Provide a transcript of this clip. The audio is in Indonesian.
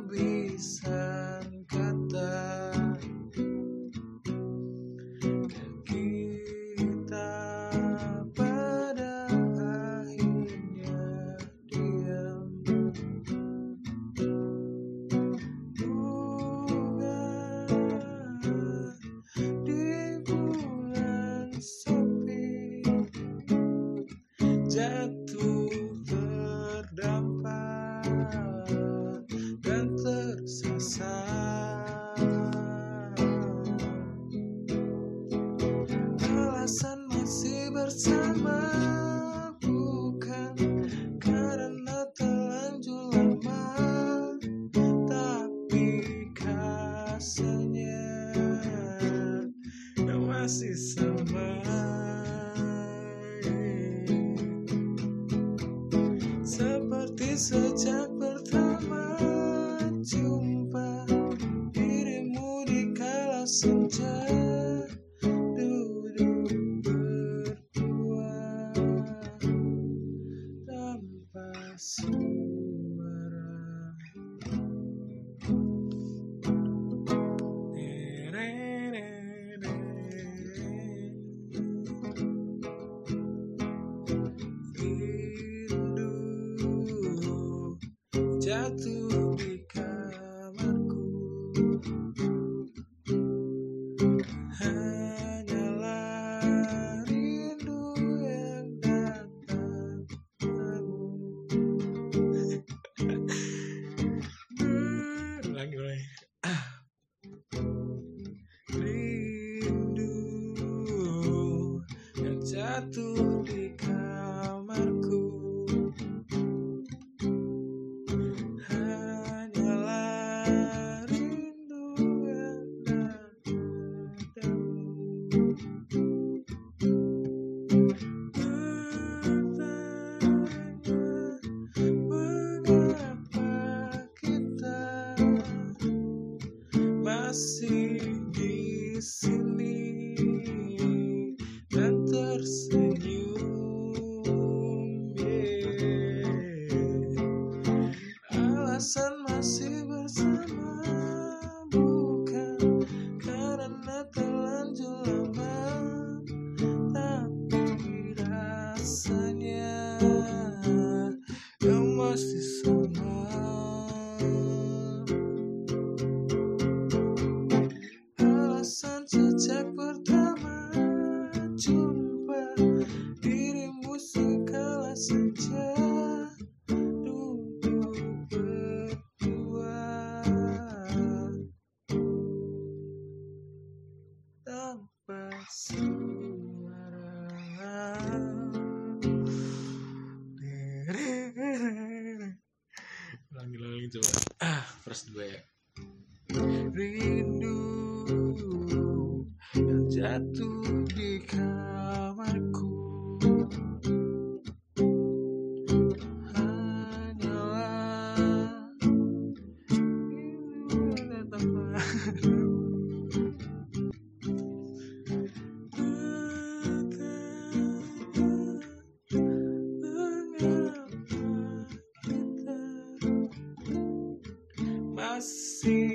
bisa masih sama seperti sejak pertama jumpa dirimu di kala senja duduk berdua jatuh di kamarku. Hanyalah rindu yang datang Ulangi, ulangi. Rindu yang jatuh first dua ya? Rindu yang jatuh di kamarku. Hanyalah see.